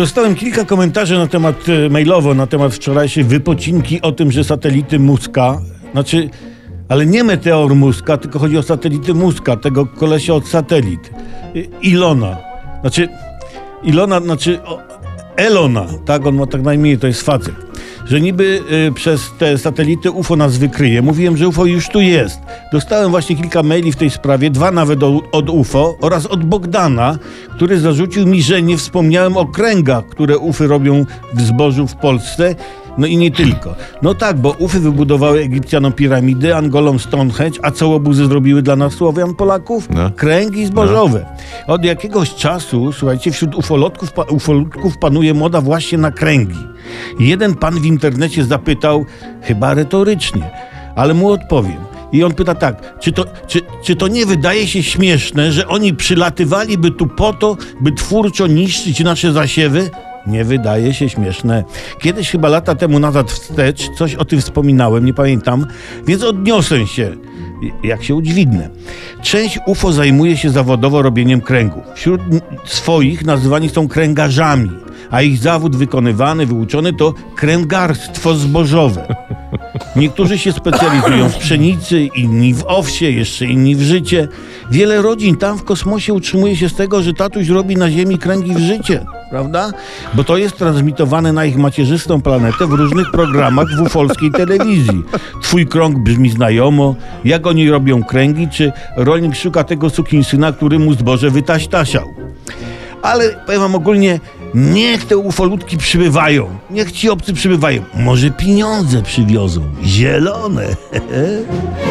Dostałem kilka komentarzy na temat e, mailowo, na temat wczorajszej wypocinki o tym, że satelity Muska, znaczy, ale nie meteor Muska, tylko chodzi o satelity Muska, tego kolesia od satelit. E, Ilona. Znaczy, Ilona, znaczy Elona, tak, on ma tak na imię, to jest facet. Że niby y, przez te satelity UFO nas wykryje. Mówiłem, że UFO już tu jest. Dostałem właśnie kilka maili w tej sprawie, dwa nawet od, od UFO oraz od Bogdana, który zarzucił mi, że nie wspomniałem o kręgach, które UFy robią w zbożu w Polsce. No i nie tylko. No tak, bo UFy wybudowały Egipcjanom piramidy, Angolom Stonehenge, a co obuzy zrobiły dla nas Słowian Polaków? No. Kręgi zbożowe. Od jakiegoś czasu, słuchajcie, wśród ufolotków, ufolutków panuje moda właśnie na kręgi. Jeden pan w internecie zapytał, chyba retorycznie, ale mu odpowiem. I on pyta tak, czy to, czy, czy to nie wydaje się śmieszne, że oni przylatywaliby tu po to, by twórczo niszczyć nasze zasiewy? Nie wydaje się śmieszne. Kiedyś chyba lata temu nazad wstecz coś o tym wspominałem, nie pamiętam, więc odniosę się, jak się udźwignę. Część UFO zajmuje się zawodowo robieniem kręgów. Wśród swoich nazywani są kręgarzami, a ich zawód wykonywany, wyuczony to kręgarstwo zbożowe. Niektórzy się specjalizują w pszenicy, inni w owsie, jeszcze inni w życie. Wiele rodzin tam w kosmosie utrzymuje się z tego, że tatuś robi na Ziemi kręgi w życie, prawda? Bo to jest transmitowane na ich macierzystą planetę w różnych programach w ufolskiej telewizji. Twój krąg brzmi znajomo, jak oni robią kręgi, czy rolnik szuka tego sukinsyna, który mu zboże wytaśtasiał. Ale powiem wam ogólnie, niech te ufolutki przybywają. Niech ci obcy przybywają. Może pieniądze przywiozą. Zielone.